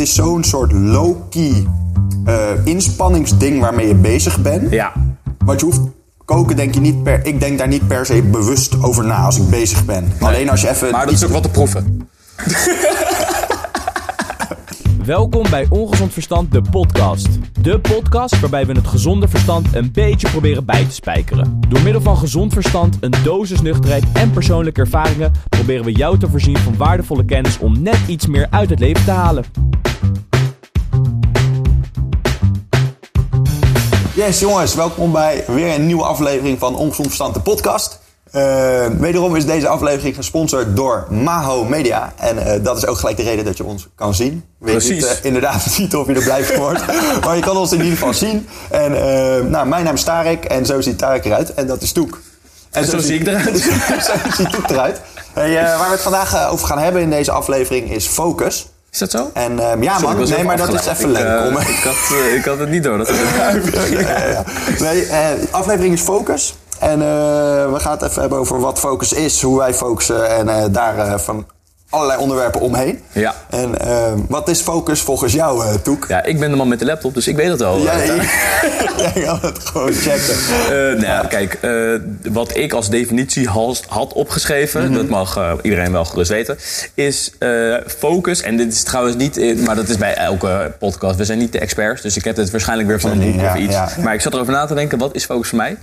het is zo'n soort low-key eh, inspanningsding waarmee je bezig bent. Ja. Want je hoeft koken denk je niet per... Ik denk daar niet per se bewust over na als ik bezig ben. Alleen als je even... Maar dat is ook wat te proeven. Welkom bij Ongezond Verstand, de podcast. De podcast waarbij we het gezonde verstand een beetje proberen bij te spijkeren. Door middel van gezond verstand, een dosis nuchterheid en persoonlijke ervaringen proberen we jou te voorzien van waardevolle kennis om net iets meer uit het leven te halen. Yes jongens, welkom bij weer een nieuwe aflevering van Ongezond Verstand, de podcast. Uh, wederom is deze aflevering gesponsord door Maho Media. En uh, dat is ook gelijk de reden dat je ons kan zien. Weet Precies. Niet, uh, inderdaad niet of je er blij van wordt. maar je kan ons in ieder geval zien. En nou, mijn naam is Tarek en zo ziet Tarek eruit. En dat is Toek. En, zo, zo zie ik eruit. zo ziet Toek eruit. Hey, waar we het vandaag over gaan hebben in deze aflevering is focus. Is dat zo? En ja, Sorry, man, nee, maar dat is even leuk. Om... ik, had, ik had het niet door. Dat het ja, ja, ja. Nee, aflevering is focus. En uh, we gaan het even hebben over wat focus is, hoe wij focussen en uh, daar uh, van allerlei onderwerpen omheen. Ja. En wat is focus volgens jou, Toek? Ja, ik ben de man met de laptop, dus ik weet het wel. Ja, jij gaat het gewoon checken. nou ja, kijk, wat ik als definitie had opgeschreven, mm -hmm. dat mag iedereen wel gerust weten, is focus. En dit is trouwens niet, maar dat is bij elke podcast. We zijn niet de experts, dus ik heb het waarschijnlijk weer van een boek ja, of iets. Ja. Maar ik zat erover na te denken, wat is focus voor mij?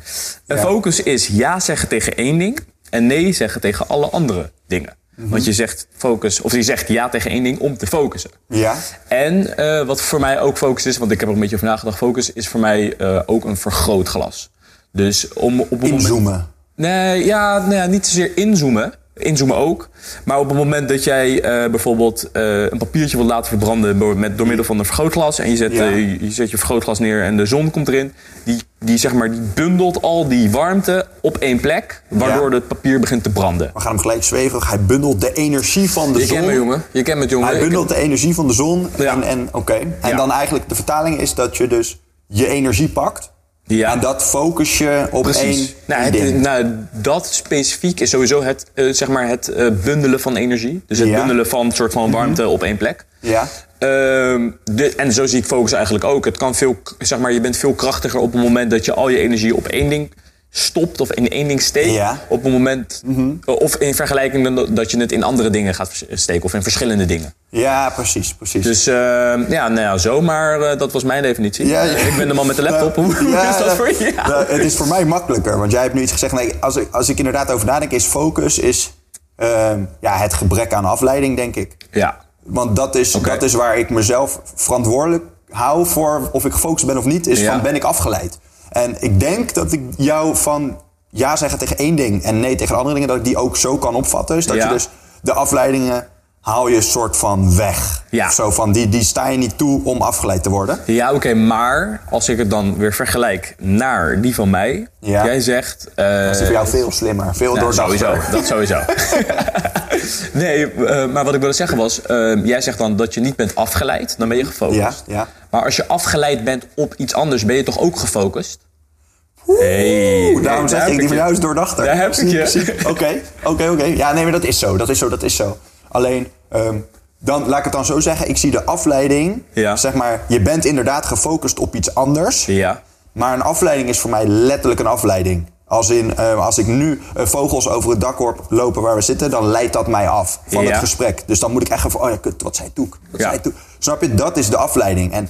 Focus is ja zeggen tegen één ding en nee zeggen tegen alle andere dingen. -hmm. Want je zegt focus, of je zegt ja tegen één ding om te focussen. Ja. En uh, wat voor mij ook focus is, want ik heb er een beetje over nagedacht, focus is voor mij uh, ook een vergrootglas. Dus om op een Inzoomen. Moment, nee, ja, nou ja, niet zozeer inzoomen. Inzoomen ook. Maar op het moment dat jij uh, bijvoorbeeld uh, een papiertje wilt laten verbranden door, met, door middel van een vergrootglas. En je zet, Ja. uh, je zet je vergrootglas neer en de zon komt erin. Die, die, zeg maar, bundelt al die warmte op één plek. Waardoor Ja. het papier begint te branden. We gaan hem gelijk zweverig. Hij bundelt de energie van de Je zon. kent me jongen. Je kent me jongen. Hij bundelt de energie van de zon. Ja. En, en, oké. en Ja. dan eigenlijk de vertaling is dat je dus je energie pakt. Ja. En dat focus je op Precies. één Nou, het- ding. nou, dat specifiek is sowieso het, eh, zeg maar het eh, bundelen van energie. Dus het bundelen van een soort van warmte op één plek. Ja. Ehm, de, en zo zie ik focus eigenlijk ook. Het kan veel, zeg maar, je bent veel krachtiger op het moment dat je al je energie op één ding stopt of in één ding steekt. Ja. Mhm. Op het moment, of in vergelijking met dat je het in andere dingen gaat steken of in verschillende dingen. Ja, precies, precies. Dus ehm, ja, nou ja, zo, maar eh, dat was mijn definitie. Ja, ja. Ik ben de man met de laptop. Hoe is dat voor je? het is voor mij makkelijker, want jij hebt nu iets gezegd. Nee, als, ik, als ik inderdaad over nadenk, is focus is, ehm, ja, het gebrek aan afleiding, denk ik. Ja, Want dat is, dat is waar ik mezelf verantwoordelijk hou voor of ik gefocust ben of niet. Is Ja. van ben ik afgeleid. En ik denk dat ik jou van ja zeggen tegen één ding en nee tegen andere dingen, dat ik die ook zo kan opvatten. Dus dat Ja. je dus de afleidingen haal je soort van weg. Ja. Zo van die, die sta je niet toe om afgeleid te worden. Ja, oké, maar als ik het dan weer vergelijk naar die van mij. Ja. Jij zegt. eh, Dat is voor jou veel slimmer, veel nou, doordachter. sowieso, dat sowieso. nee, eh, maar wat ik wilde zeggen was, eh, jij zegt dan dat je niet bent afgeleid, dan ben je gefocust. Ja, ja. Maar als je afgeleid bent op iets anders, ben je toch ook gefocust? Oeh, Hey, daarom zeg daar ik, die van jou is doordachter. Daar heb ik je. Oké, oké, oké. Ja, nee, maar dat is zo, dat is zo, dat is zo. Alleen, ehm, dan, laat ik het dan zo zeggen, ik zie de afleiding, Ja. zeg maar, je bent inderdaad gefocust op iets anders. Ja. Maar een afleiding is voor mij letterlijk een afleiding. Als in, eh, als ik nu eh, vogels over het dak hoor lopen waar we zitten, dan leidt dat mij af van Ja. het gesprek. Dus dan moet ik echt even, oh ja, kut, wat zei Toek? Wat Ja. zei Toek? Snap je? Dat is de afleiding. En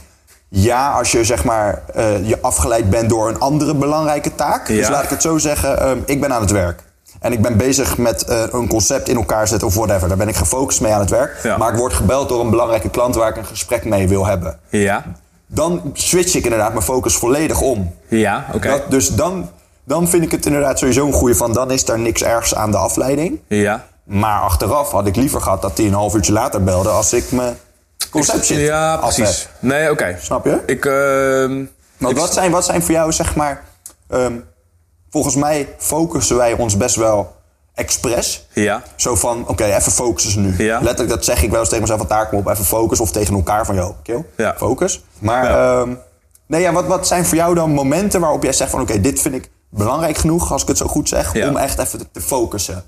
ja, als je zeg maar eh, je afgeleid bent door een andere belangrijke taak. Dus laat ik het zo zeggen, ehm, ik ben aan het werk. En ik ben bezig met eh, een concept in elkaar zetten of whatever. Daar ben ik gefocust mee aan het werk. Ja. Maar ik word gebeld door een belangrijke klant waar ik een gesprek mee wil hebben. Ja. Dan switch ik inderdaad mijn focus volledig om. Ja, oké. Dus dan, dan vind ik het inderdaad sowieso een goede van... dan is daar niks ergs aan de afleiding. Ja. Maar achteraf had ik liever gehad dat hij een half uurtje later belde... als ik mijn concept Ja, precies. heb. Nee, oké. Snap je? Ik, ehm, ik- wat zijn, wat zijn voor jou, zeg maar... ehm, volgens mij focussen wij ons best wel expres. Ja. Zo van, oké, even focussen nu. Ja. Letterlijk, dat zeg ik wel eens tegen mezelf taak op. Even focus of tegen elkaar van, joh, kill, Ja. focus. Maar Ja. ehm, nee, ja, wat, wat zijn voor jou dan momenten waarop jij zegt van... oké, dit vind ik belangrijk genoeg, als ik het zo goed zeg... Om echt even te, focussen?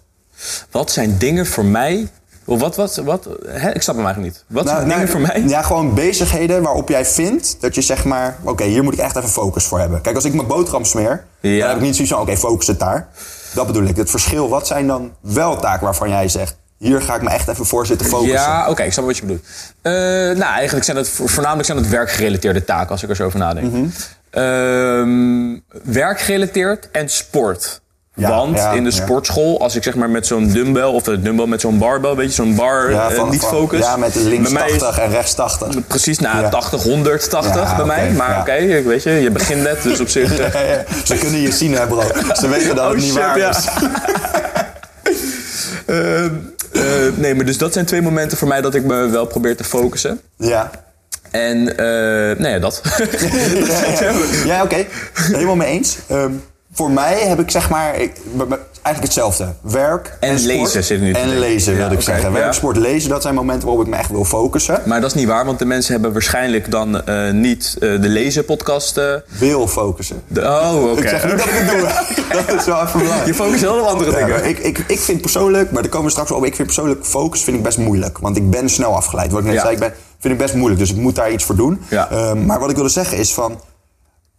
Wat zijn dingen voor mij wat, wat, wat? Hè? Ik snap hem eigenlijk niet. Wat Nou, zijn dingen nou, voor mij? Ja, gewoon bezigheden waarop jij vindt dat je zeg maar... Oké, hier moet ik echt even focus voor hebben. Kijk, als ik mijn boterham smeer, Ja. dan heb ik niet zoiets van... Oké, focus het daar. Dat bedoel ik. Het verschil, wat zijn dan wel taken waarvan jij zegt... Hier ga ik me echt even voor zitten focussen. Ja, oké, ik snap wat je bedoelt. Eh, nou, eigenlijk zijn het vo- voornamelijk zijn het werkgerelateerde taken, als ik er zo over nadenk. Mhm. Ehm, werkgerelateerd en sport. Ja, Want ja, in de sportschool, als ik zeg maar met zo'n dumbbell of de dumbbell met zo'n barbell, weet je, zo'n bar Ja, eh, niet focus. Ja, met links Bij mij is- 80 en rechts 80. Precies, nou, Ja. 80, 180 Ja, bij mij. Maar oké, weet je, je begint net, dus op zich... eh. Ze kunnen je zien, hè, bro. Ze weten dat Oh, het niet shit, waar is. eh, eh, nee, maar dus dat zijn twee momenten voor mij dat ik me wel probeer te focussen. Ja. En, ja, dat. Ja, oké. Helemaal mee eens. Ehm, voor mij heb ik zeg maar ik, eigenlijk hetzelfde. Werk en, En lezen zit nu En lezen Ja, wilde ik oké, zeggen. Werk, ja. sport, lezen, dat zijn momenten waarop ik me echt wil focussen. Maar dat is niet waar, want de mensen hebben waarschijnlijk dan eh, niet eh, de lezen podcast. eh, Wil focussen. de- oh, oké. Ik zeg niet dat ik het doe. dat is wel even belangrijk. Je focust heel op andere dingen. ik, ik, ik vind persoonlijk, maar daar komen we straks op. Ik vind persoonlijk focus vind ik best moeilijk. Want ik ben snel afgeleid. Wat ik net zei, ik ben, vind ik best moeilijk. Dus ik moet daar iets voor doen. Ehm, maar wat ik wilde zeggen is van...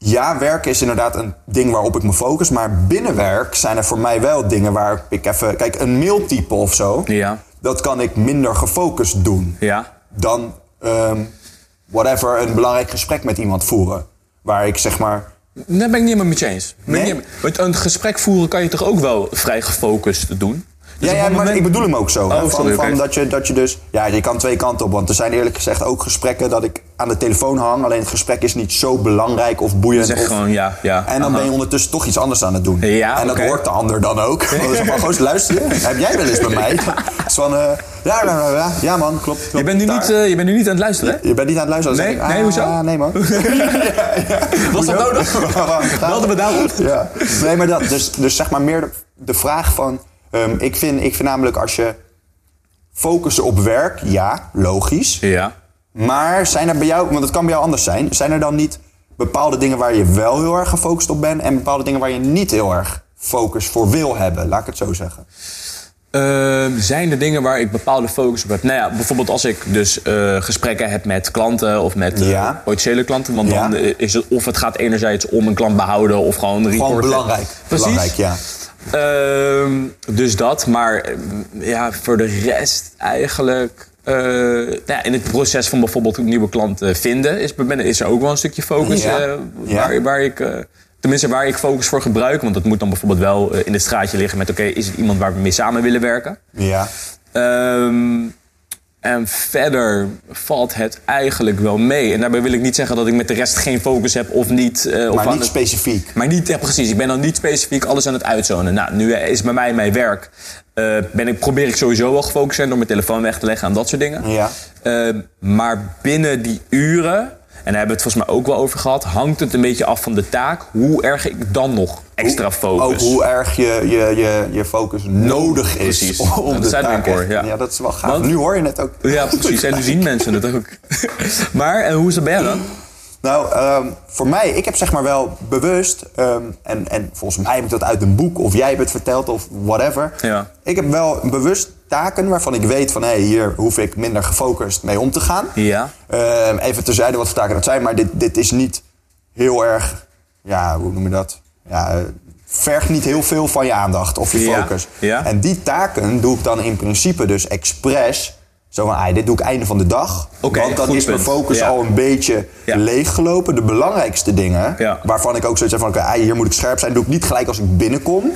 Ja, werken is inderdaad een ding waarop ik me focus. Maar binnen werk zijn er voor mij wel dingen waar ik even... Kijk, een mailtype of zo. Ja. Dat kan ik minder gefocust doen. Ja. Dan, ehm, whatever, een belangrijk gesprek met iemand voeren. Waar ik zeg maar... Daar ben ik niet helemaal met je eens. Nee? een gesprek voeren kan je toch ook wel vrij gefocust doen? Dus ja, ja maar ik bedoel hem ook zo. Oh, van, sorry, van oké. dat, je, dat je dus... Ja, je kan twee kanten op. Want er zijn eerlijk gezegd ook gesprekken dat ik aan de telefoon hang. Alleen het gesprek is niet zo belangrijk of boeiend. Zeg of, gewoon ja, ja. en dan aha. ben je ondertussen toch iets anders aan het doen. Ja, en dat hoort de ander dan ook. Want dan is het van, goos, luister je? Heb jij wel eens bij mij? Is van, eh, ja, ja, ja, ja, man, klopt. klopt Je bent, nu daar. niet, eh, je bent nu niet aan het luisteren, hè? Je bent niet aan het luisteren. Nee? Nee, ah, hoezo? Nee, man. Was dat nodig? Belden we daarop? Ja. Nee, maar dat. Dus, dus zeg maar meer de, de vraag van... ehm, ik, vind, ik vind namelijk als je focussen op werk, ja, logisch. Ja. Maar zijn er bij jou, want het kan bij jou anders zijn... zijn er dan niet bepaalde dingen waar je wel heel erg gefocust op bent... en bepaalde dingen waar je niet heel erg focus voor wil hebben? Laat ik het zo zeggen. Ehm, zijn er dingen waar ik bepaalde focus op heb? Nou ja, bijvoorbeeld als ik dus eh, gesprekken heb met klanten of met eh, Ja. potentiële klanten. Want Ja. dan is het of het gaat enerzijds om een klant behouden of gewoon een Gewoon report. belangrijk. Precies. Belangrijk, ja. Ehm, dus dat, maar eh, ja, voor de rest eigenlijk. eh, nou ja, in het proces van bijvoorbeeld een nieuwe klant eh, vinden is, is er ook wel een stukje focus. Ja. Ja. waar, waar ik, tenminste, waar ik focus voor gebruik. Want dat moet dan bijvoorbeeld wel in het straatje liggen met: oké, is het iemand waar we mee samen willen werken? Ja. Ehm, en verder valt het eigenlijk wel mee. En daarbij wil ik niet zeggen dat ik met de rest geen focus heb of niet. eh, of Maar aan niet het- specifiek. maar niet, ja, precies. Ik ben dan niet specifiek alles aan het uitzonen. Nou, nu is bij mij mijn werk. eh, ben ik, probeer ik sowieso wel gefocust zijn door mijn telefoon weg te leggen en dat soort dingen. Ja. Eh, maar binnen die uren, en daar hebben we het volgens mij ook wel over gehad, hangt het een beetje af van de taak. Hoe erg ik dan nog extra focus. Ook hoe erg je, je, je, je focus nodig is. Precies. Om Dat de taak ja. ja, dat is wel gaaf. Want- nu hoor je het ook. Ja, precies. En nu zien mensen het ook. maar en hoe is dat bij jou dan? Nou, ehm, voor mij, ik heb zeg maar wel bewust, ehm, en, en volgens mij heb ik dat uit een boek, of jij hebt het verteld, of whatever. Ja. Ik heb wel bewust taken waarvan ik weet van, hé, hier hoef ik minder gefocust mee om te gaan. Ja. Ehm, even terzijde wat voor taken dat zijn, maar dit, dit is niet heel erg, ja, hoe noem je dat? Ja, vergt niet heel veel van je aandacht of je focus. ja. En die taken doe ik dan in principe dus expres. Zo van, ah, dit doe ik einde van de dag. Oké, want dan is mijn focus Ja. al een beetje Ja. leeggelopen. De belangrijkste dingen, Ja. waarvan ik ook zoiets heb van... oké, hier moet ik scherp zijn, doe ik niet gelijk als ik binnenkom.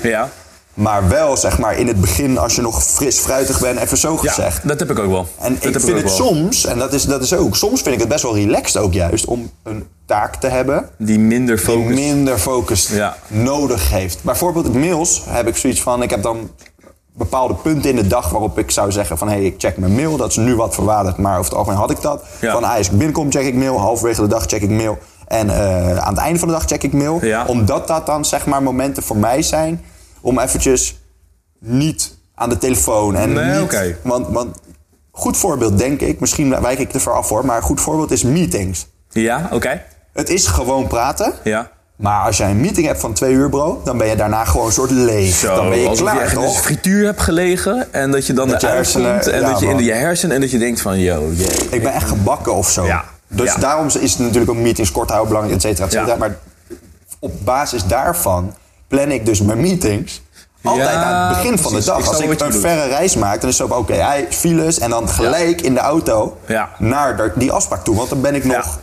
Ja. Maar wel, zeg maar, in het begin als je nog fris fruitig bent, even zo Ja, gezegd. dat heb ik ook wel. En dat ik vind het wel. soms, en dat is, dat is ook... soms vind ik het best wel relaxed ook juist... om een taak te hebben Die minder die focus. minder focus Ja. nodig heeft. Bijvoorbeeld mails heb ik zoiets van... ik heb dan bepaalde punten in de dag waarop ik zou zeggen van... hé, hey, ik check mijn mail, dat is nu wat verwaardigd... maar over het algemeen had ik dat. Ja. Van, ah, als ik binnenkom check ik mail, halverwege de dag check ik mail... en eh, aan het einde van de dag check ik mail. Ja. Omdat dat dan zeg maar momenten voor mij zijn... om eventjes niet aan de telefoon en Nee, oké. Want, want goed voorbeeld denk ik, misschien wijk ik er voor af hoor... maar een goed voorbeeld is meetings. Ja, oké. Het is gewoon praten... Ja. Maar als jij een meeting hebt van twee uur, bro, dan ben je daarna gewoon een soort leeg. Zo, dan ben je alsof klaar, je echt in de toch? frituur hebt gelegen en dat je dan Dat je eruit hersenen- komt en ja, dat je in man. je hersenen en dat je denkt van, yo. Ik ben echt gebakken of zo. Ja. Dus Ja. daarom is het natuurlijk ook meetings kort houden belangrijk, et cetera, et cetera. Maar op basis daarvan plan ik dus mijn meetings altijd Ja, aan het begin van precies. de dag. Ik Als ik een verre reis maak, dan is het zo van oké, hij files en dan gelijk in de auto Ja. naar die afspraak toe. Want dan ben ik nog.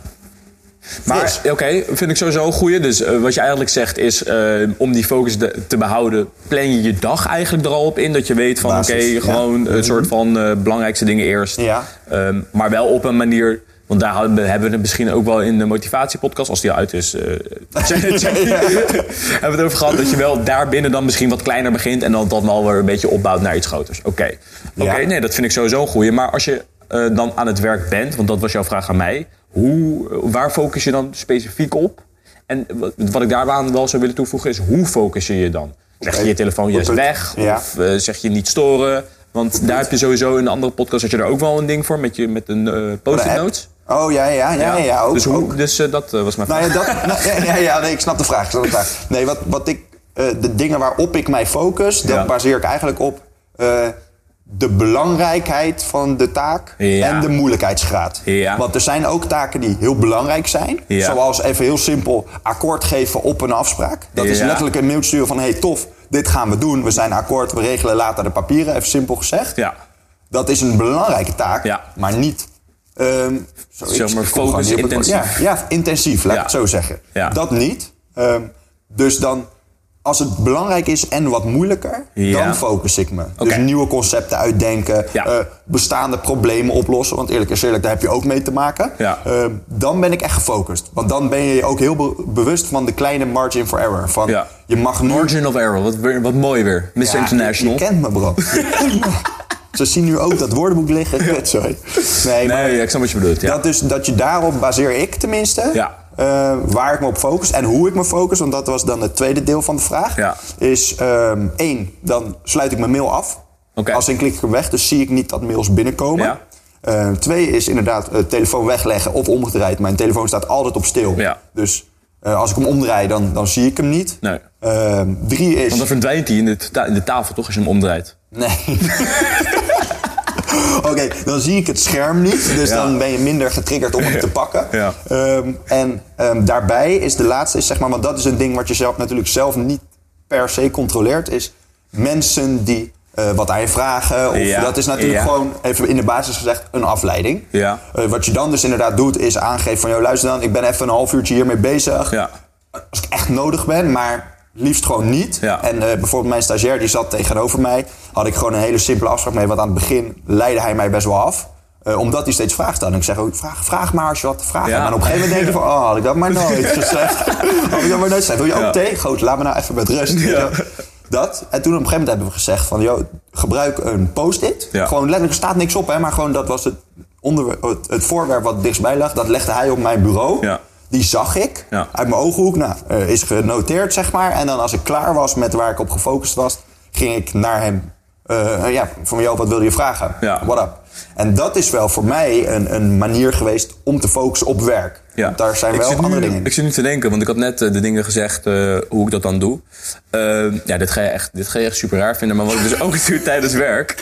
Maar oké, vind ik sowieso een goeie. Dus eh, wat je eigenlijk zegt is, eh, om die focus de- te behouden, plan je je dag eigenlijk er al op in. Dat je weet van, oké, ja. gewoon een soort van eh, belangrijkste dingen eerst. Ja. Ehm, maar wel op een manier, want daar hebben we het misschien ook wel in de motivatiepodcast, als die al uit is, eh, check, check. hebben we het over gehad. Dat je wel daarbinnen dan misschien wat kleiner begint en dan dat wel weer een beetje opbouwt naar iets groters. Oké, oké, Ja. nee, dat vind ik sowieso een goeie. Maar als je eh, dan aan het werk bent, want dat was jouw vraag aan mij, hoe, waar focus je dan specifiek op? En wat, ik daarbaan wel zou willen toevoegen is, hoe focus je je dan? Zeg je je telefoon juist weg? ja. Of eh, zeg je niet storen? Want daar heb je sowieso in de andere podcast had je er ook wel een ding voor met, je, met een eh post-it notes. Oh ja, ja, ja, ja, ook. dus hoe, ook. dus eh, dat eh, was mijn Nou vraag. ja, dat, nou, ja, ja, nee, ik snap de vraag. Ik snap de vraag. Nee, wat, wat ik, eh, de dingen waarop ik mij focus, dat baseer ik eigenlijk op de belangrijkheid van de taak en de moeilijkheidsgraad. Ja. Want er zijn ook taken die heel belangrijk zijn. Zoals even heel simpel akkoord geven op een afspraak. Dat is letterlijk een mailtje sturen van... hey, tof, dit gaan we doen. We zijn akkoord, we regelen later de papieren. Even simpel gezegd. Ja. Dat is een belangrijke taak, maar niet... ehm, zo, Zeg maar focus intensief. Ja, ja, intensief, laat ik het zo zeggen. Dat niet. Ehm, dus dan, als het belangrijk is en wat moeilijker, Ja. dan focus ik me. Dus nieuwe concepten uitdenken, Ja. eh, bestaande problemen oplossen. Want eerlijk is eerlijk, daar heb je ook mee te maken. Ja. Ehm, dan ben ik echt gefocust. Want dan ben je ook heel be- bewust van de kleine margin for error. Van. Je mag nu... Margin of error, wat, wat mooi weer. Ja, International. Je, je kent me, bro. Ze zien nu ook dat woordenboek liggen. Kut, sorry. Nee, maar Nee, ik snap wat je bedoelt. Ja. dat, dus, dat je daarop baseer ik tenminste. Ja. eh, waar ik me op focus en hoe ik me focus. Want dat was dan het tweede deel van de vraag. Ja. Is ehm, één, dan sluit ik mijn mail af. Als ik klik ik hem weg, dus zie ik niet dat mails binnenkomen. Ja. Eh, twee is inderdaad eh, telefoon wegleggen of omgedraaid. Mijn telefoon staat altijd op stil. Ja. Dus eh, als ik hem omdraai, dan, dan zie ik hem niet. Nee. Ehm, drie is... Want dan verdwijnt hij in de, ta- in de tafel toch als je hem omdraait. Nee. Oké, dan zie ik het scherm niet. Dus dan ben je minder getriggerd om hem te pakken. Ehm, en ehm, daarbij is de laatste, is zeg maar, want dat is een ding wat je zelf natuurlijk zelf niet per se controleert, is mensen die eh, wat aan je vragen. Of Ja. dat is natuurlijk Ja. gewoon, even in de basis gezegd, een afleiding. Ja. Eh, wat je dan dus inderdaad doet, is aangeven van, joh, luister dan, ik ben even een half uurtje hiermee bezig Ja. als ik echt nodig ben, maar liefst gewoon niet. Ja. En eh, bijvoorbeeld mijn stagiair die zat tegenover mij. Had ik gewoon een hele simpele afspraak mee. Want aan het begin leidde hij mij best wel af. Eh, omdat hij steeds stelde. En ik zeg ook, vraag, vraag maar als je wat te vragen Ja. Maar op een gegeven moment denk je van, oh, had ik dat maar nooit gezegd. had ik dat maar nooit gezegd. Wil je ook Ja. thee? Goed, laat me nou even met rust. Dat. En toen op een gegeven moment hebben we gezegd van, joh, gebruik een post-it. Gewoon letterlijk, er staat niks op, hè. Maar gewoon, dat was het, onder, het, het voorwerp wat dichtstbij lag. Dat legde hij op mijn bureau. Ja. Die zag ik Ja. uit mijn ooghoek. Nou, eh, is genoteerd, zeg maar. En dan als ik klaar was met waar ik op gefocust was, ging ik naar hem. eh, ja, van jou, wat wilde je vragen? Ja. What up? En dat is wel voor mij een, een manier geweest om te focussen op werk. Ja. Want daar zijn Ik wel nu- andere dingen in. Ik zit nu te denken, want ik had net eh, de dingen gezegd eh, hoe ik dat dan doe. Eh, ja, dit ga, je echt, dit ga je echt super raar vinden. Maar wat ik dus ook doe tijdens werk,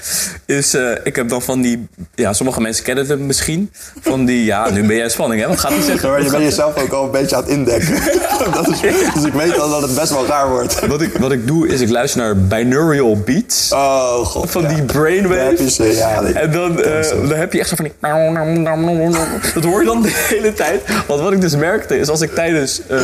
is ik heb dan van die... Ja, sommige mensen kennen het misschien. Van die, ja, nu ben jij in spanning, hè? Wat gaat hij zeggen? Maar je bent jezelf ook al een beetje aan het indekken. dat is, dus ik weet al dat het best wel raar wordt. wat, ik, wat ik doe, is ik luister naar binaural beats. Oh god. Van ja. die brainwaves. ja, die- en dan, dan heb je echt zo van die... Dat hoor je dan de hele tijd. Want wat ik dus merkte is als ik tijdens eh,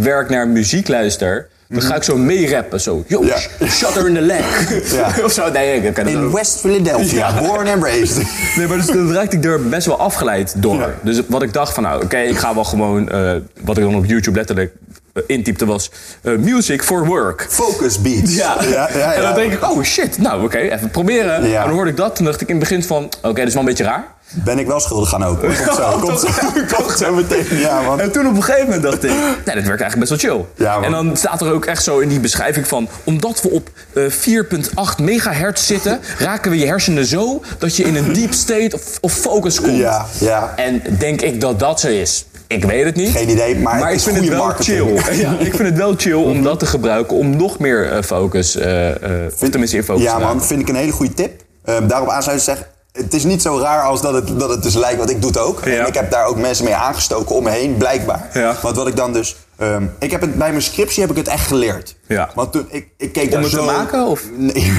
werk naar muziek luister... Dan ga ik zo meerappen. Zo, yo, Ja. shutter in the leg. Ja. of zo, nee, ik kan In ook. West Philadelphia, born and raised. Nee, maar dus dan raakte ik er best wel afgeleid door. Dus wat ik dacht van, nou, oké, ik ga wel gewoon... eh, wat ik dan op YouTube letterlijk eh, intypte was... music for work. Focus beats. Ja. ja, ja, En dan denk ik, oh shit, nou oké, even proberen. En dan hoorde ik dat, toen dacht ik in het begin van, oké, dat is wel een beetje raar. Ben ik wel schuldig aan ook. Komt zo, komt zo, komt zo meteen. Ja, man. En toen op een gegeven moment dacht ik, nee, dat werkt eigenlijk best wel chill. Ja, man. en dan staat er ook echt zo in die beschrijving van, omdat we op eh, 4.8 megahertz zitten, raken we je hersenen zo dat je in een deep state of, of focus komt. Ja, ja. En denk ik dat dat zo is. Ik weet het niet. Geen idee, maar, het ik vind het wel marketing. chill. Ja, ik vind het wel chill om dat te gebruiken om nog meer eh, focus, eh, of tenminste in focus Ja te man, raken. vind ik een hele goede tip. Daarop aansluiten zeg, het is niet zo raar als dat het, dat het dus lijkt, want ik doe het ook. Ja. En ik heb daar ook mensen mee aangestoken om me heen, blijkbaar. Ja. Want wat ik dan dus... ehm, ik heb het, bij mijn scriptie heb ik het echt geleerd. Ja. Want toen, ik, ik keek Om daar het te maken, of? Nee.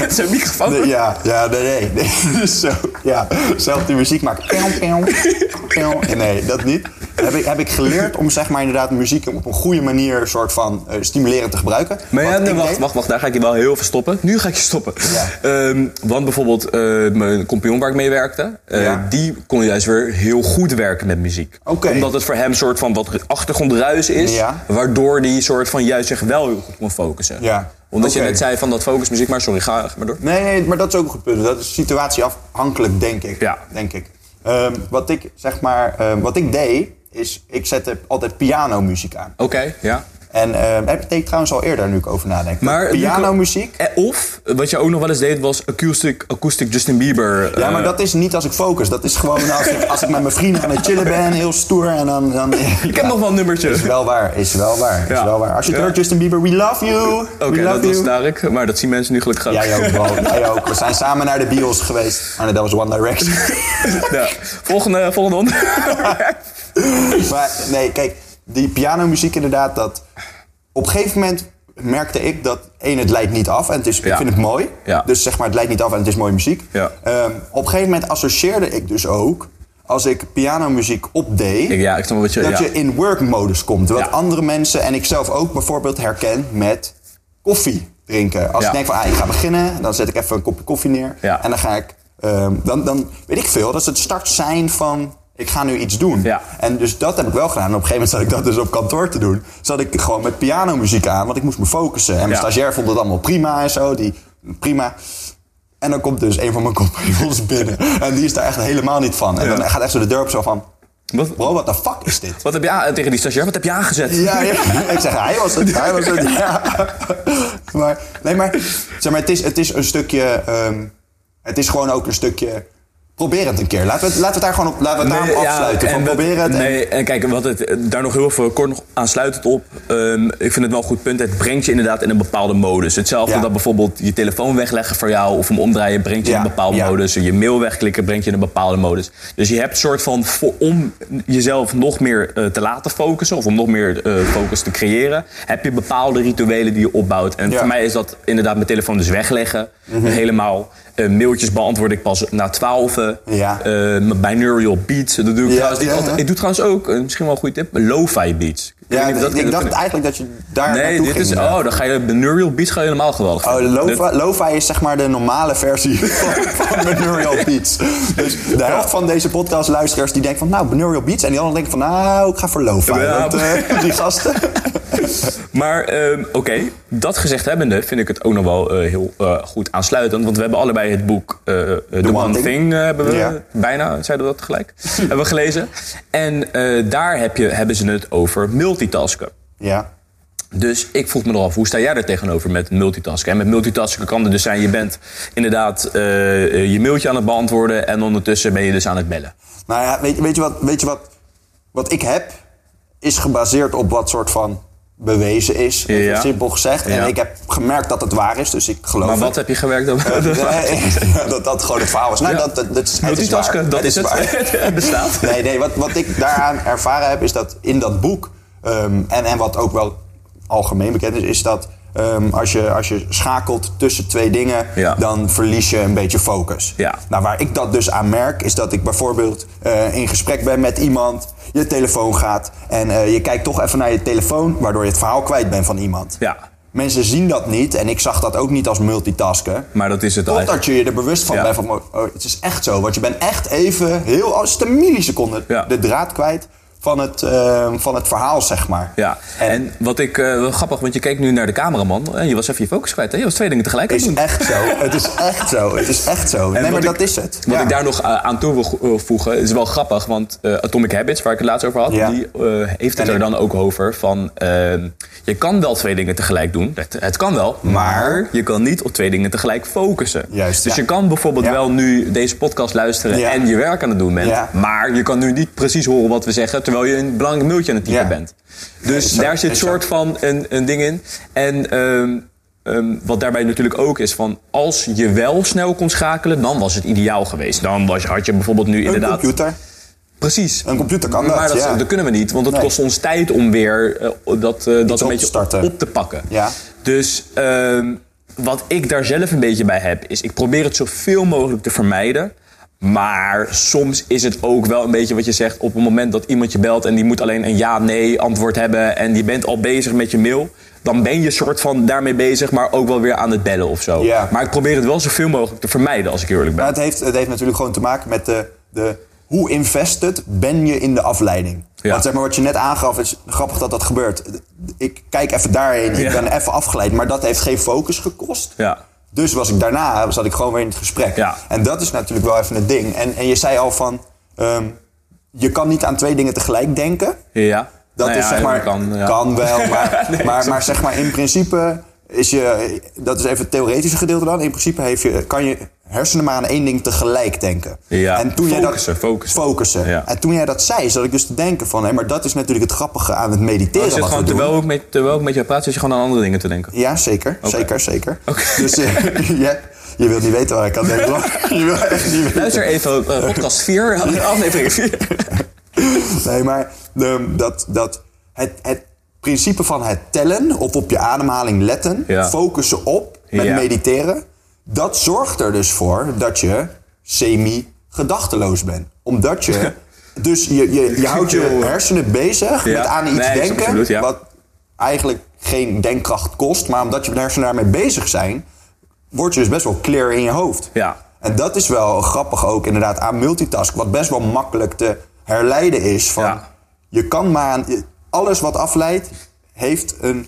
Met zijn microfoon. Nee, ja, ja, nee, nee. Dus zo, ja, zelf die muziek maken. Nee, dat niet. Heb ik, heb ik geleerd om zeg maar inderdaad muziek op een goede manier soort van eh, stimulerend te gebruiken. Maar ja, nee, wacht, deed- wacht, wacht, daar ga ik je wel heel veel stoppen. Nu ga ik je stoppen. Ja. Ehm, want bijvoorbeeld eh, mijn compagnon waar ik mee werkte, eh, Ja. die kon juist weer heel goed werken met muziek. Omdat het voor hem een soort van wat achtergrondruis is, Ja. waardoor die soort van juist zich wel heel goed kon focussen. Ja. Omdat je net zei van dat focusmuziek, maar sorry, ga, ga maar door. Nee, nee, maar dat is ook een goed punt. Dat is situatieafhankelijk, denk ik. Ja. Denk ik. Ehm, wat ik zeg maar, ehm, wat ik deed, is ik zette altijd pianomuziek aan. Oké, ja. En ehm heb ik trouwens al eerder, nu ik over nadenk. Maar pianomuziek. Eh, Of, wat je ook nog wel eens deed, was acoustic, acoustic Justin Bieber. Ja, eh, maar dat is niet als ik focus. Dat is gewoon als ik, als ik met mijn vrienden aan het chillen ben, heel stoer. En dan, dan, Ik heb nog wel een nummertje. Is wel waar, is wel waar, is wel waar. Als je het Ja. hoort, Justin Bieber, we love you. Oké, love dat was. Tarek, maar dat zien mensen nu gelukkig. Jij ook, bro. Jij ook. We zijn samen naar de bios geweest. Oh nee, dat was One Direction. Ja. Volgende, volgende onderwerp. maar nee, kijk, die pianomuziek inderdaad, dat... Op een gegeven moment merkte ik dat, één, het leidt niet af. En het is, ik vind het mooi. Ja. Dus zeg maar, het leidt niet af en het is mooie muziek. Ja. Ehm, op een gegeven moment associeerde ik dus ook... Als ik pianomuziek opdeed... Ik- ja, ik snap wat je... dat je in work-modus komt. Wat andere mensen en ik zelf ook bijvoorbeeld herken met koffie drinken. Als ik denk van, ah, ik ga beginnen, dan zet ik even een kopje koffie neer. Ja. En dan ga ik, ehm, dan, dan weet ik veel, dat is het start zijn van, ik ga nu iets doen. Ja. En dus dat heb ik wel gedaan. En op een gegeven moment zat ik dat dus op kantoor te doen. Zat ik gewoon met pianomuziek aan, want ik moest me focussen. En mijn Ja. stagiair vond het allemaal prima en zo. Die, prima. En dan komt dus een van mijn compagnons binnen. En die is daar echt helemaal niet van. En Ja. dan gaat echt zo de deur op zo van... Wat, Bro, what the fuck is dit? wat heb je aan, tegen die stagiair, wat heb je aangezet? Ja, ja. Ik zeg, hij was het. Hij was het. Ja. Maar, nee, maar, zeg maar het, is, het is een stukje... ehm, het is gewoon ook een stukje... Probeer het een keer. Laten we het, laten we daar gewoon op, laten we het Nee, daarop ja, afsluiten. en van probeer het. Nee, en kijk, wat het, daar nog heel veel kort nog aansluitend op. Ehm, ik vind het wel een goed punt. Het brengt je inderdaad in een bepaalde modus. Hetzelfde Ja. dat bijvoorbeeld je telefoon wegleggen voor jou of hem omdraaien brengt je in een bepaalde modus. Je mail wegklikken brengt je in een bepaalde modus. Dus je hebt een soort van, voor, om jezelf nog meer eh, te laten focussen of om nog meer eh, focus te creëren, heb je bepaalde rituelen die je opbouwt. En voor mij is dat inderdaad mijn telefoon dus wegleggen. Helemaal. Eh, mailtjes beantwoord ik pas na twaalf. Ja. Mijn binaural beats, dat doe ik Ja, trouwens ja, altijd. Ik doe trouwens ook, eh, misschien wel een goede tip, lo-fi beats. Ik ja, dat- ik dacht eigenlijk dat je daar Nee, naartoe dit ging. is, oh, dan ga je binaural beats ga je helemaal geweldig Oh, lo-fi, lo-fi is zeg maar de normale versie van, van Beats. Dus de helft van deze podcastluisteraars die denken van... nou, Binaural Beats. En die anderen denken van... nou, ik ga voor lo-fi. Ja, want, eh, die gasten... Maar ehm, oké, dat gezegd hebbende vind ik het ook nog wel eh, heel eh, goed aansluitend. Want we hebben allebei het boek eh, The, One, One Thing, Thing. hebben we bijna, zeiden we dat tegelijk, hebben we gelezen. En daar heb je, hebben ze het over multitasken. Ja. Dus ik vroeg me af, hoe sta jij er tegenover met multitasken? En met multitasken kan het dus zijn, je bent inderdaad eh, je mailtje aan het beantwoorden... en ondertussen ben je dus aan het bellen. Nou ja, weet, weet je, wat, weet je wat, wat ik heb? Is gebaseerd op wat soort van bewezen is. Ja. Simpel gezegd. Ja. En ik heb gemerkt dat het waar is, dus ik geloof Maar het. wat heb je gewerkt op? Nee, dat dat gewoon het verhaal is. Nou, Ja. dat, dat, het is Multitasken, waar. dat is het. waar. Het bestaat. Nee, nee wat, wat ik daaraan ervaren heb, is dat in dat boek... ehm, en, en wat ook wel algemeen bekend is, is dat... ehm, als, je, als je schakelt tussen twee dingen, Ja. dan verlies je een beetje focus. Ja. Nou, waar ik dat dus aan merk, is dat ik bijvoorbeeld eh, in gesprek ben met iemand, je telefoon gaat en eh, je kijkt toch even naar je telefoon, waardoor je het verhaal kwijt bent van iemand. Ja, Mensen zien dat niet en ik zag dat ook niet als multitasken. maar dat is het Totdat eigenlijk. je je er bewust van Ja. bent van, oh, oh, het is echt zo. Want je bent echt even, heel, als het een milliseconde, de draad kwijt van het, eh, van het verhaal, zeg maar. Ja, en wat ik, eh, wel grappig, want je keek nu naar de cameraman en je was even je focus kwijt. Hè? Je was twee dingen tegelijk aan Het het is doen. echt zo. Het is echt zo. Het is echt zo. Nee, maar ik- dat is het. Wat Ja. ik daar nog eh, aan toe wil wil voegen, is wel grappig, want eh, Atomic Habits, waar ik het laatst over had, Ja. die eh, heeft het En er dan ook over van, eh, je kan wel twee dingen tegelijk doen, het, het kan wel, maar je kan niet op twee dingen tegelijk focussen. Juist, dus ja. je kan bijvoorbeeld wel nu deze podcast luisteren en je werk aan het doen bent, maar je kan nu niet precies horen wat we zeggen, terwijl je een belangrijk mailtje aan het typen Ja. bent. Dus Exact, daar zit exact. soort van een, een ding in. En ehm, ehm, wat daarbij natuurlijk ook is van... als je wel snel kon schakelen, dan was het ideaal geweest. Dan was, had je bijvoorbeeld nu Een inderdaad... computer. Precies. Een computer kan dat, Maar dat, ja. dat kunnen we niet, want het Nee. kost ons tijd om weer eh, dat, eh, dat een beetje starten. op te pakken. Ja. Dus ehm, wat ik daar zelf een beetje bij heb, is ik probeer het zoveel mogelijk te vermijden. Maar soms is het ook wel een beetje wat je zegt op het moment dat iemand je belt en die moet alleen een ja-nee antwoord hebben en je bent al bezig met je mail. Dan ben je soort van daarmee bezig, maar ook wel weer aan het bellen of zo. Ja. Maar ik probeer het wel zoveel mogelijk te vermijden als ik eerlijk ben. Maar het heeft, het heeft natuurlijk gewoon te maken met de, de hoe invested ben je in de afleiding. Ja. Want zeg maar wat je net aangaf, is grappig dat dat gebeurt. Ik kijk even daarheen, ik Ja. ben even afgeleid, maar dat heeft geen focus gekost. Ja. Dus was ik daarna zat ik gewoon weer in het gesprek. Ja. En dat is natuurlijk wel even het ding. En, en je zei al van, ehm, je kan niet aan twee dingen tegelijk denken. Ja. Dat Nou is ja, zeg maar, kan, ja. kan wel, maar, Nee, maar, maar zeg maar in principe is je, dat is even het theoretische gedeelte dan. In principe heeft je, kan je hersenen maar aan één ding tegelijk denken. Ja, en toen focussen, jij dat, focussen. focussen. Ja. En toen jij dat zei, zat ik dus te denken van, hé, maar dat is natuurlijk het grappige aan het mediteren Je wat gewoon, we doen. terwijl ik, met, terwijl ik met je praat, zit je gewoon aan andere dingen te denken. Ja, zeker. Zeker, zeker. Dus eh, ja, je wilt niet weten waar ik aan denk. Je wil echt niet weten. Luister even eh, podcast 4, aflevering 4. Nee, maar de, dat, dat het, het principe van het tellen of op je ademhaling letten, Ja. focussen op met mediteren, dat zorgt er dus voor dat je semi-gedachteloos bent. Omdat je, dus je, je, je houdt je hersenen bezig Ja. met aan iets Nee, denken, absoluut, ja. wat eigenlijk geen denkkracht kost, maar omdat je hersenen daarmee bezig zijn, word je dus best wel clear in je hoofd. Ja. En dat is wel grappig ook inderdaad aan multitask. Wat best wel makkelijk te herleiden is. Van, Ja. Je kan maar aan... Alles wat afleidt, heeft een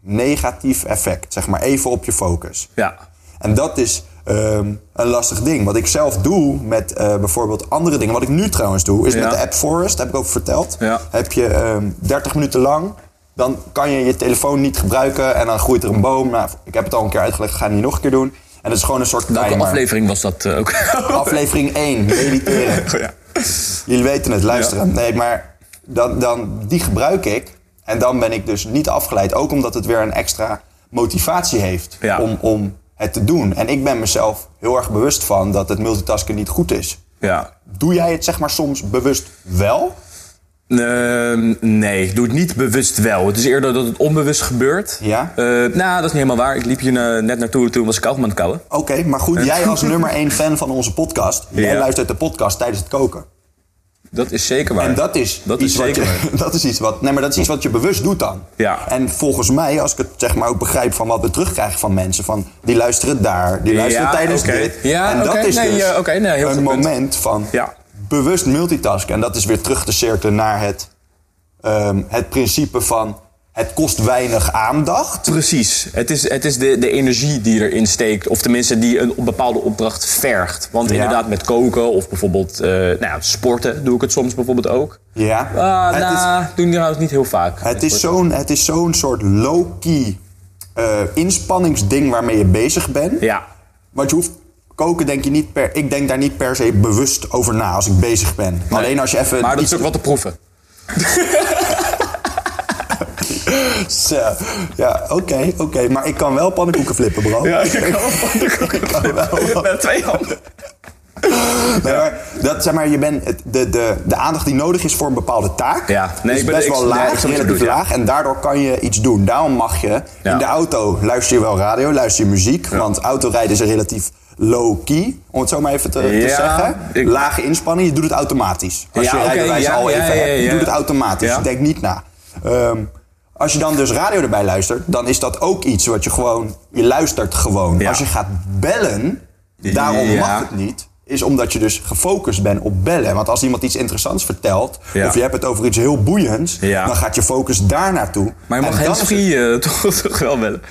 negatief effect. Zeg maar even op je focus. Ja. En dat is ehm, een lastig ding. Wat ik zelf doe met eh, bijvoorbeeld andere dingen. Wat ik nu trouwens doe, is Ja. met de app Forest. Heb ik ook verteld. Ja. Heb je ehm 30 minuten lang... Dan kan je je telefoon niet gebruiken en dan groeit er een boom. Nou, ik heb het al een keer uitgelegd, ga het niet nog een keer doen. En dat is gewoon een soort Welke timer. aflevering was dat eh, ook? Aflevering 1, mediteren. Oh, ja. Jullie weten het, luisteren. Nee, maar dan, dan, die gebruik ik. En dan ben ik dus niet afgeleid. Ook omdat het weer een extra motivatie heeft Ja. om, om het te doen. En ik ben mezelf heel erg bewust van dat het multitasken niet goed is. ja. Doe jij het zeg maar soms bewust wel? Ehm, nee, doe het niet bewust wel. Het is eerder dat het onbewust gebeurt. Ja? Eh, nou, dat is niet helemaal waar. Ik liep hier eh, net naartoe, toen was ik kauwgom aan het kauwen. Oké, maar goed, jij als nummer 1 fan van onze podcast. Jij Ja. luistert de podcast tijdens het koken. Dat is zeker waar. En dat is, Dat iets is wat zeker je, dat is iets wat. Nee, maar dat is iets wat je bewust doet dan. Ja. En volgens mij, als ik het zeg maar ook begrijp van wat we terugkrijgen van mensen, van die luisteren daar, die luisteren Ja, tijdens dit. Ja, en dat oké. is Nee, dus. Nee, heel een punt. moment van Ja. bewust multitasken. En dat is weer terug te cirkelen naar het, ehm, het principe van het kost weinig aandacht. Precies. Het is, het is de, de energie die erin steekt. Of tenminste die een bepaalde opdracht vergt. Want Ja. inderdaad met koken of bijvoorbeeld eh, nou ja, sporten doe ik het soms bijvoorbeeld ook. Ja. Het, nou, is, doe ik trouwens niet heel vaak. het, is zo'n, het is zo'n soort low-key eh, inspanningsding waarmee je bezig bent. Ja. Want je hoeft koken denk je niet per. Ik denk daar niet per se bewust over na als ik bezig ben. Alleen als je even. Maar dat iets- is ook wat te proeven. Zo, Ja, oké, oké. Maar ik kan wel pannenkoeken flippen, bro. ik kan wel. Met twee handen. Nee, maar dat, zeg maar, je bent de, de, de aandacht die nodig is voor een bepaalde taak. Ja, nee, is ik ben- best ik- wel laag, relatief ja. laag. En daardoor kan je iets doen. Daarom mag je Ja. in de auto luister je wel radio, luister je muziek. Want autorijden is relatief low-key, om het zo maar even te, te Ja, zeggen. ik- Lage inspanning, je doet het automatisch. Als Ja, je rijbewijs ja, al ja, even ja, hebt, je ja. doet het automatisch. Ja. Je denkt niet na. Ehm, als je dan dus radio erbij luistert, dan is dat ook iets wat je gewoon... Je luistert gewoon. Ja. Als je gaat bellen, daarom mag het niet is omdat je dus gefocust bent op bellen. Want als iemand iets interessants vertelt, Ja. of je hebt het over iets heel boeiends, Ja. dan gaat je focus daar naartoe. Maar je mag het- handsfree toch, toch wel bellen.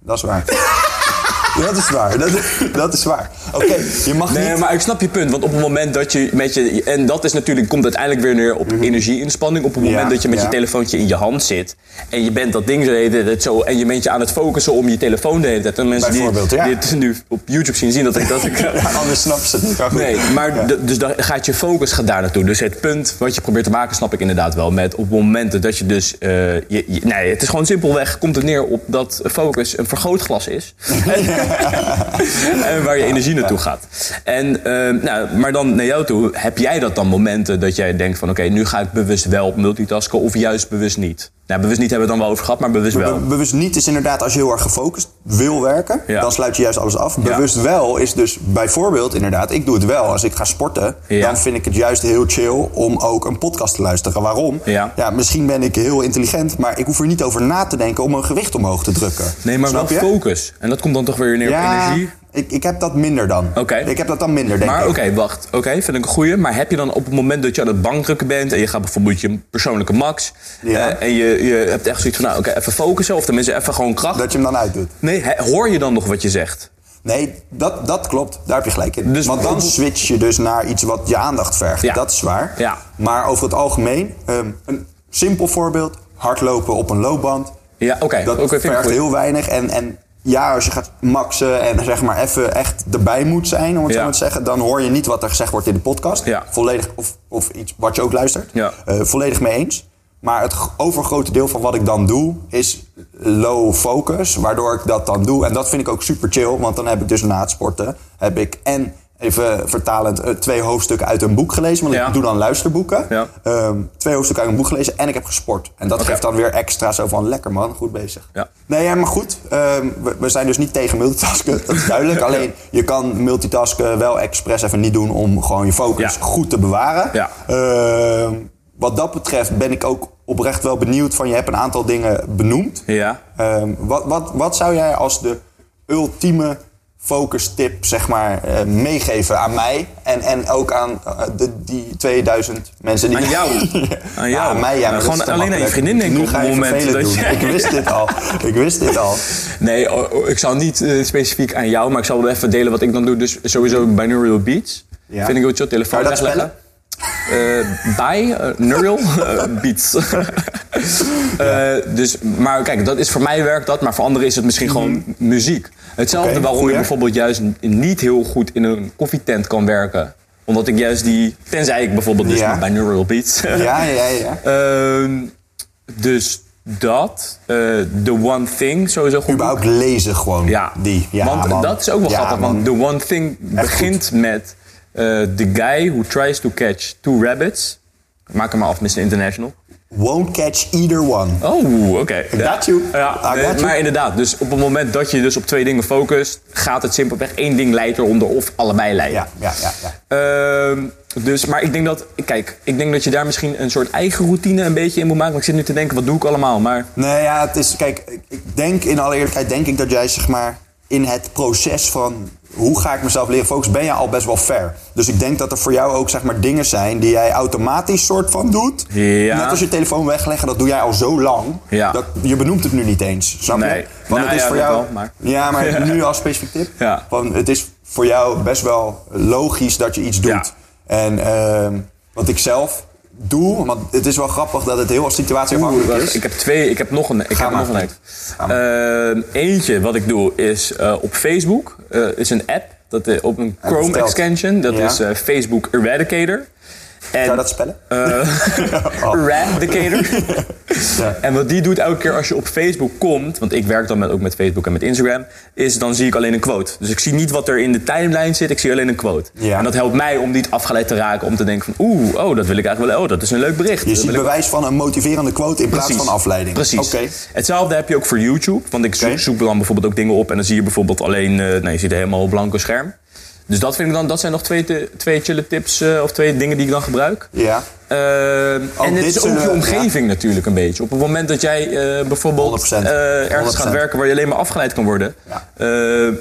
Dat is waar. Dat is waar. Dat, dat is waar. Oké, je mag Nee, niet... maar ik snap je punt. Want op het moment dat je met je... En dat is natuurlijk, komt uiteindelijk weer neer op energieinspanning. Op het moment Mhm. Ja, dat je met ja. je telefoontje in je hand zit. En je bent dat ding zo de zo... En je bent je aan het focussen om je telefoon de hele tijd. En mensen die ja. dit nu op YouTube zien, zien dat ik... Dat ik Ja, anders snappen ze het niet. Nee, maar dus dan gaat je focus gaat daar naartoe. Dus het punt wat je probeert te maken, snap ik inderdaad wel. Met op momenten dat je dus. eh, je, je- nee, het is gewoon simpelweg. Komt het neer op dat focus een vergrootglas is. en waar je energie naartoe gaat. En, eh, nou, maar dan naar jou toe. Heb jij dat dan momenten dat jij denkt van: oké, nu ga ik bewust wel multitasken of juist bewust niet? Nou, bewust niet hebben we het dan wel over gehad, maar bewust wel. Be- bewust niet is inderdaad als je heel erg gefocust wil werken. Ja. Dan sluit je juist alles af. Bewust wel is dus bijvoorbeeld inderdaad, ik doe het wel. Als ik ga sporten, Ja. dan vind ik het juist heel chill om ook een podcast te luisteren. Waarom? Ja. misschien ben ik heel intelligent, maar ik hoef er niet over na te denken om een gewicht omhoog te drukken. Nee, maar Snap wel je? focus. En dat komt dan toch weer op Ja, energie. ik, ik heb dat minder dan. Oké. Ik heb dat dan minder, denk Maar ik. oké, wacht. Oké, vind ik een goeie. Maar heb je dan op het moment dat je aan het bankdrukken bent... en je gaat bijvoorbeeld je persoonlijke max... Ja. eh, en je, je hebt echt zoiets van, nou oké, even focussen... of tenminste even gewoon kracht. Dat je hem dan uitdoet. Nee, hoor je dan nog wat je zegt? Nee, dat, dat klopt. Daar heb je gelijk in. Dus Want dan switch je dus naar iets wat je aandacht vergt. Ja. Dat is waar. Ja. Maar over het algemeen, ehm, een simpel voorbeeld. Hardlopen op een loopband. Ja, oké. Dat ik vergt heel weinig. En, en ja, als je gaat maxen en zeg maar even echt erbij moet zijn, om het Ja. zo maar te zeggen, dan hoor je niet wat er gezegd wordt in de podcast. Ja. Volledig, of, of iets wat je ook luistert. Ja. Eh, volledig mee eens. Maar het overgrote deel van wat ik dan doe is low focus, waardoor ik dat dan doe. En dat vind ik ook super chill, want dan heb ik dus na het sporten heb ik en even vertalend eh, twee hoofdstukken uit een boek gelezen, want Ja. ik doe dan luisterboeken. Ja. Ehm, twee hoofdstukken uit een boek gelezen en ik heb gesport. En dat geeft dan weer extra zo van lekker man, goed bezig. Ja. Nee, ja, maar goed. ehm, we, we zijn dus niet tegen multitasken, dat is duidelijk. Alleen je kan multitasken wel expres even niet doen om gewoon je focus goed te bewaren. Ehm, wat dat betreft ben ik ook oprecht wel benieuwd van je hebt een aantal dingen benoemd. Ja. Wat, wat, wat zou jij als de ultieme focus tip zeg maar eh, meegeven aan mij en, en ook aan eh, de, die 2000 mensen die Aan jou. Aan Ja, jou. aan mij ja, Nou, gewoon alleen aan je vriendin denken Nu op het je moment dat doen. je- Ik wist dit al. Ik wist dit al. Nee, oh, oh, ik zal niet eh, specifiek aan jou, maar ik zal wel even delen wat ik dan doe. Dus sowieso binaural beats. Ja. Vind ik. Telefoon Kan je dat wegleggen. Eh, bij eh, neural eh, beats. Eh, dus, maar kijk, dat is, voor mij werkt dat, maar voor anderen is het misschien gewoon muziek. Hetzelfde waarom je bijvoorbeeld juist niet heel goed in een koffietent kan werken. Omdat ik juist die, tenzij ik bijvoorbeeld dus Ja. bij neural beats. Ja, ja, ja. ja. Ehm, dus dat, The One Thing, sowieso goed. Überhaupt lezen gewoon. Ja, Die. Ja, want man. dat is ook wel Ja, grappig. man. Want The One Thing begint met The Guy Who Tries to Catch Two Rabbits. Maak hem maar af, Mr. International. Won't catch either one. Oh, oké. I got you. Ja, I nee, got you. maar inderdaad, dus op het moment dat je dus op twee dingen focust, gaat het simpelweg één ding leidt eronder of allebei leiden. Ja, ja, ja. ja. Ehm, dus, maar ik denk dat, kijk, ik denk dat je daar misschien een soort eigen routine een beetje in moet maken. Want ik zit nu te denken, wat doe ik allemaal? Maar Nee, ja, het is. Kijk, ik- ik denk in alle eerlijkheid, denk ik dat jij zeg maar in het proces van hoe ga ik mezelf leren focussen, ben je al best wel ver. Dus ik denk dat er voor jou ook zeg maar dingen zijn die jij automatisch soort van doet. Ja. Net als je telefoon wegleggen, dat doe jij al zo lang. Ja. Dat, je benoemt het nu niet eens, snap Nee. je? Want Nou het is ja, voor jou. wel, maar- Ja, maar nu als specifiek tip. Ja. Van, het is voor jou best wel logisch dat je iets doet. En ehm, wat ik zelf doe, want het is wel grappig dat het heel situatieafhankelijk Oeh, is. ik heb twee, ik heb nog een. Ik Ga heb maar. nog een Ehm, eentje wat ik doe is eh, op Facebook. eh, is een app. Dat, eh, op een Chrome extension. Dat Ja. is Facebook Eradicator. En, Kan je dat spellen? Eradicator. Ja. En wat die doet elke keer als je op Facebook komt, want ik werk dan met, ook met Facebook en met Instagram, is dan zie ik alleen een quote. Dus ik zie niet wat er in de timeline zit, ik zie alleen een quote. Ja. En dat helpt mij om niet afgeleid te raken, om te denken van oeh, oh, dat wil ik eigenlijk wel, oh, dat is een leuk bericht. Je ziet bewijs van een motiverende quote in plaats van afleiding. Precies. Oké. Hetzelfde heb je ook voor YouTube. Want ik zoek dan bijvoorbeeld ook dingen op en dan zie je bijvoorbeeld alleen, eh nee, je ziet een helemaal blanco scherm. Dus dat vind ik dan, dat zijn nog twee, te- twee chille tips eh, of twee dingen die ik dan gebruik. Ja. Eh, en het is ook je omgeving natuurlijk een beetje. Op het moment dat jij eh, bijvoorbeeld 100%. ergens gaat 100%. werken waar je alleen maar afgeleid kan worden, Ja.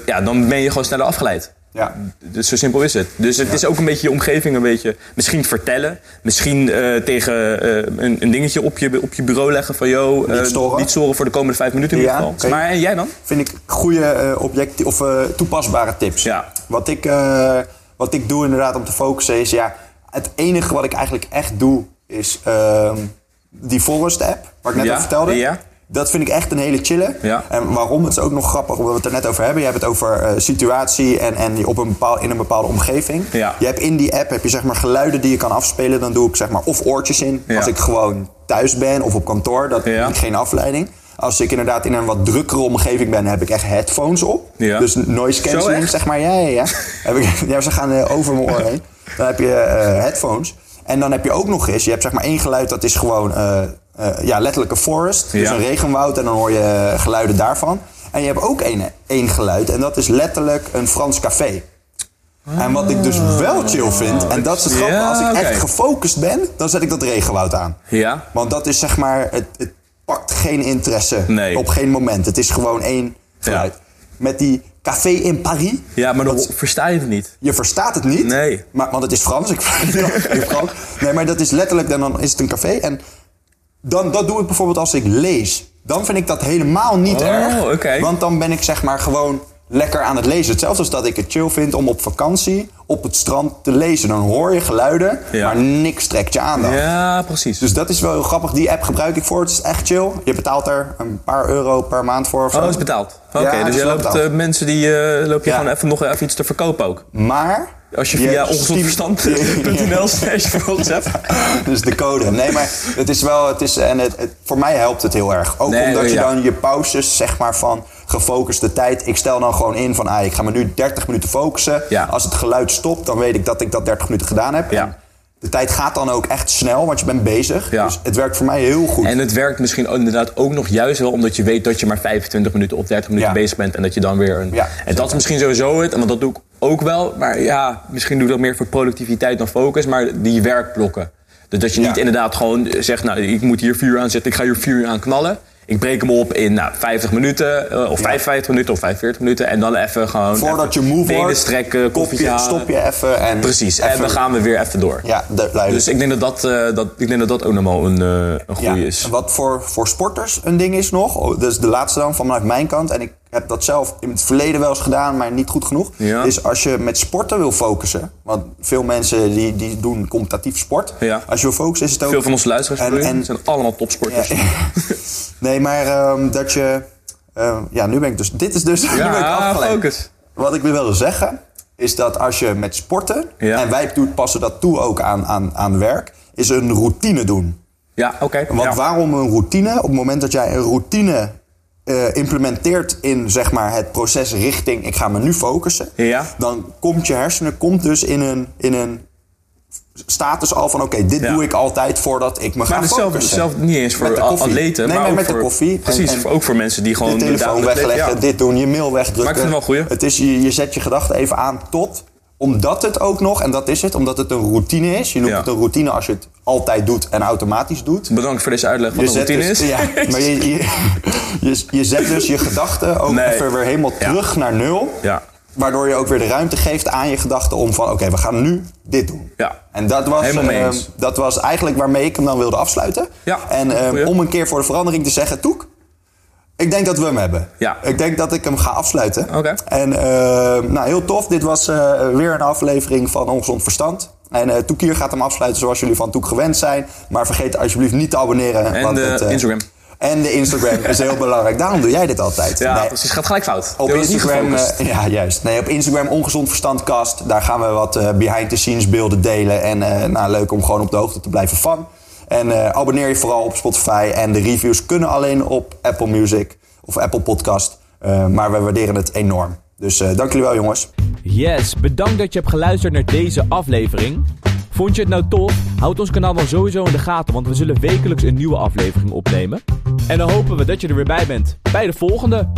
ja, dan ben je gewoon sneller afgeleid. Ja. Dus zo simpel is het. Dus het is ook een beetje je omgeving een beetje misschien vertellen. Misschien tegen een, een dingetje op je, op je bureau leggen van... Yo, Niet storen. niet storen voor de komende vijf minuten in Ja, ieder geval. oké. Maar en jij dan? Vind ik goede objecti- of toepasbare tips. Ja. Wat, ik, eh, wat ik doe inderdaad om te focussen is... Ja, het enige wat ik eigenlijk echt doe is ehm, die Forest app. Waar ik net Ja, over vertelde. ja. Dat vind ik echt een hele chille. Ja. En waarom? Het is ook nog grappig, omdat we het er net over hebben. Je hebt het over eh, situatie en, en die op een bepaal, in een bepaalde omgeving. Ja. Je hebt in die app heb je zeg maar geluiden die je kan afspelen. Dan doe ik zeg maar of oortjes in. Als ik gewoon thuis ben of op kantoor. Dat Ja. ik geen afleiding. Als ik inderdaad in een wat drukkere omgeving ben, heb ik echt headphones op. Ja. Dus noise cancelling, zeg maar. Ja, ja, ja. heb ik, ja ze gaan eh, over mijn oor heen. Dan heb je eh, headphones. En dan heb je ook nog eens, je hebt zeg maar één geluid, dat is gewoon eh, ja, letterlijk een forest. Dus Ja. een regenwoud en dan hoor je geluiden daarvan. En je hebt ook één, één geluid en dat is letterlijk een Frans café. En wat ik dus wel chill vind, en dat is het grappige, Ja, als ik echt gefocust ben, dan zet ik dat regenwoud aan. Ja. Want dat is zeg maar, het, het pakt geen interesse Nee. op geen moment. Het is gewoon één geluid. Met die café in Paris, Ja, maar dan versta je het niet. je verstaat het niet. Nee. Maar, want het is Frans. Ik Frans. Nee, maar dat is letterlijk, dan, dan is het een café. En dan, dat doe ik bijvoorbeeld als ik lees. Dan vind ik dat helemaal niet Oh, erg. oké. Want dan ben ik zeg maar gewoon lekker aan het lezen. Hetzelfde als dat ik het chill vind om op vakantie op het strand te lezen. Dan hoor je geluiden, Ja. maar niks trekt je aandacht. Ja, precies. Dus dat is wel heel grappig. Die app gebruik ik voor. Het is echt chill. Je betaalt er een paar euro per maand voor. Of. Oh, is betaald. Oké, Ja, dus je loopt eh, mensen die eh, loop je Ja. gewoon even nog even iets te verkopen ook. Maar... Als je via ongezondverstand.nl slash vervolgens hebt. dus de code. Nee, maar het is wel, het is, en het, het- voor mij helpt het heel erg. Ook Nee, omdat je dan je pauzes, zeg maar, van gefocuste tijd. Ik stel dan gewoon in van, ah, ik ga me nu 30 minuten focussen. Ja. Als het geluid stopt, dan weet ik dat ik dat 30 minuten gedaan heb. Ja. De tijd gaat dan ook echt snel, want je bent bezig. Ja. Dus het werkt voor mij heel goed. En het werkt misschien ook inderdaad ook nog juist wel omdat je weet dat je maar 25 minuten of 30 minuten Ja. bezig bent en dat je dan weer een. Ja, en dat is misschien sowieso het, want dat doe ik ook wel. Maar ja, misschien doe ik dat meer voor productiviteit dan focus, maar die werkblokken. Dus dat je niet inderdaad gewoon zegt, nou ik moet hier vuur aan zetten, ik ga hier vuur aan knallen. Ik breek hem op in nou, 50 minuten, eh, of 55 minuten of 45 minuten. En dan even gewoon. Voordat even je benen wordt, strekken, koffie je, stop je even. En Precies, en dan gaan we weer even door. Ja. Dus ik denk dat dat, eh, dat, ik denk dat, dat ook nog wel een, eh, een goede Ja, is. Wat voor, voor sporters een ding is nog, is de laatste dan vanuit mijn kant. En ik heb dat zelf in het verleden wel eens gedaan, maar niet goed genoeg. Ja. Is als je met sporten wil focussen. Want veel mensen die, die doen competitief sport. Ja. Als je wil focussen is het ook... Veel van onze luisteraars En- en- zijn allemaal topsporters. Ja, nee, maar ehm, dat je... ehm, ja, nu ben ik dus... Dit is dus... nu ben ik afgeleid. focus. Wat ik wil zeggen, is dat als je met sporten... Ja. En wij passen dat toe ook aan, aan, aan werk... Is een routine doen. Ja, oké. Want ja. waarom een routine? Op het moment dat jij een routine eh, implementeert in zeg maar, het proces richting ik ga me nu focussen, Ja. dan komt je hersenen komt dus in een, in een status al van oké, dit Ja. doe ik altijd voordat ik me ga Maar hetzelfde, focussen. hetzelfde niet eens voor Met de a- koffie. atleten. Nee, maar maar met de koffie. Precies, en ook voor mensen die gewoon... de telefoon wegleggen, ja. dit doen, je mail wegdrukken. Maar ik vind het wel goeie. Het is, je, je zet je gedachten even aan tot, omdat het ook nog, en dat is het, omdat het een routine is. Je noemt Ja. het een routine als je het altijd doet en automatisch doet. Bedankt voor deze uitleg wat Je een routine dus, is. Ja, maar je, je, je, je zet dus je gedachten ook Nee. even weer helemaal terug naar nul. Ja. Waardoor je ook weer de ruimte geeft aan je gedachten om van... oké, we gaan nu dit doen. Ja. En dat was, eh, eens. dat was eigenlijk waarmee ik hem dan wilde afsluiten. Ja, En eh, goeie. om een keer voor de verandering te zeggen... Toek, ik denk dat we hem hebben. Ja. Ik denk dat ik hem ga afsluiten. Oké. En eh, nou, heel tof. Dit was eh, weer een aflevering van Ongezond Verstand. En eh Toek hier gaat hem afsluiten zoals jullie van Toek gewend zijn. Maar vergeet alsjeblieft niet te abonneren. En want het, eh, Instagram. En de Instagram is heel belangrijk. Daarom doe jij dit altijd. Ja, Nee, precies. Gaat gelijk fout. op Instagram, eh, ja juist. Nee, op Instagram Ongezond Verstandcast. Daar gaan we wat eh, behind the scenes beelden delen. En eh, nou, leuk om gewoon op de hoogte te blijven van. En eh, abonneer je vooral op Spotify. En de reviews kunnen alleen op Apple Music of Apple Podcast. Eh, maar we waarderen het enorm. Dus eh, dank jullie wel jongens. Yes, bedankt dat je hebt geluisterd naar deze aflevering. Vond je het nou tof? Houd ons kanaal dan sowieso in de gaten, want we zullen wekelijks een nieuwe aflevering opnemen. En dan hopen we dat je er weer bij bent bij de volgende.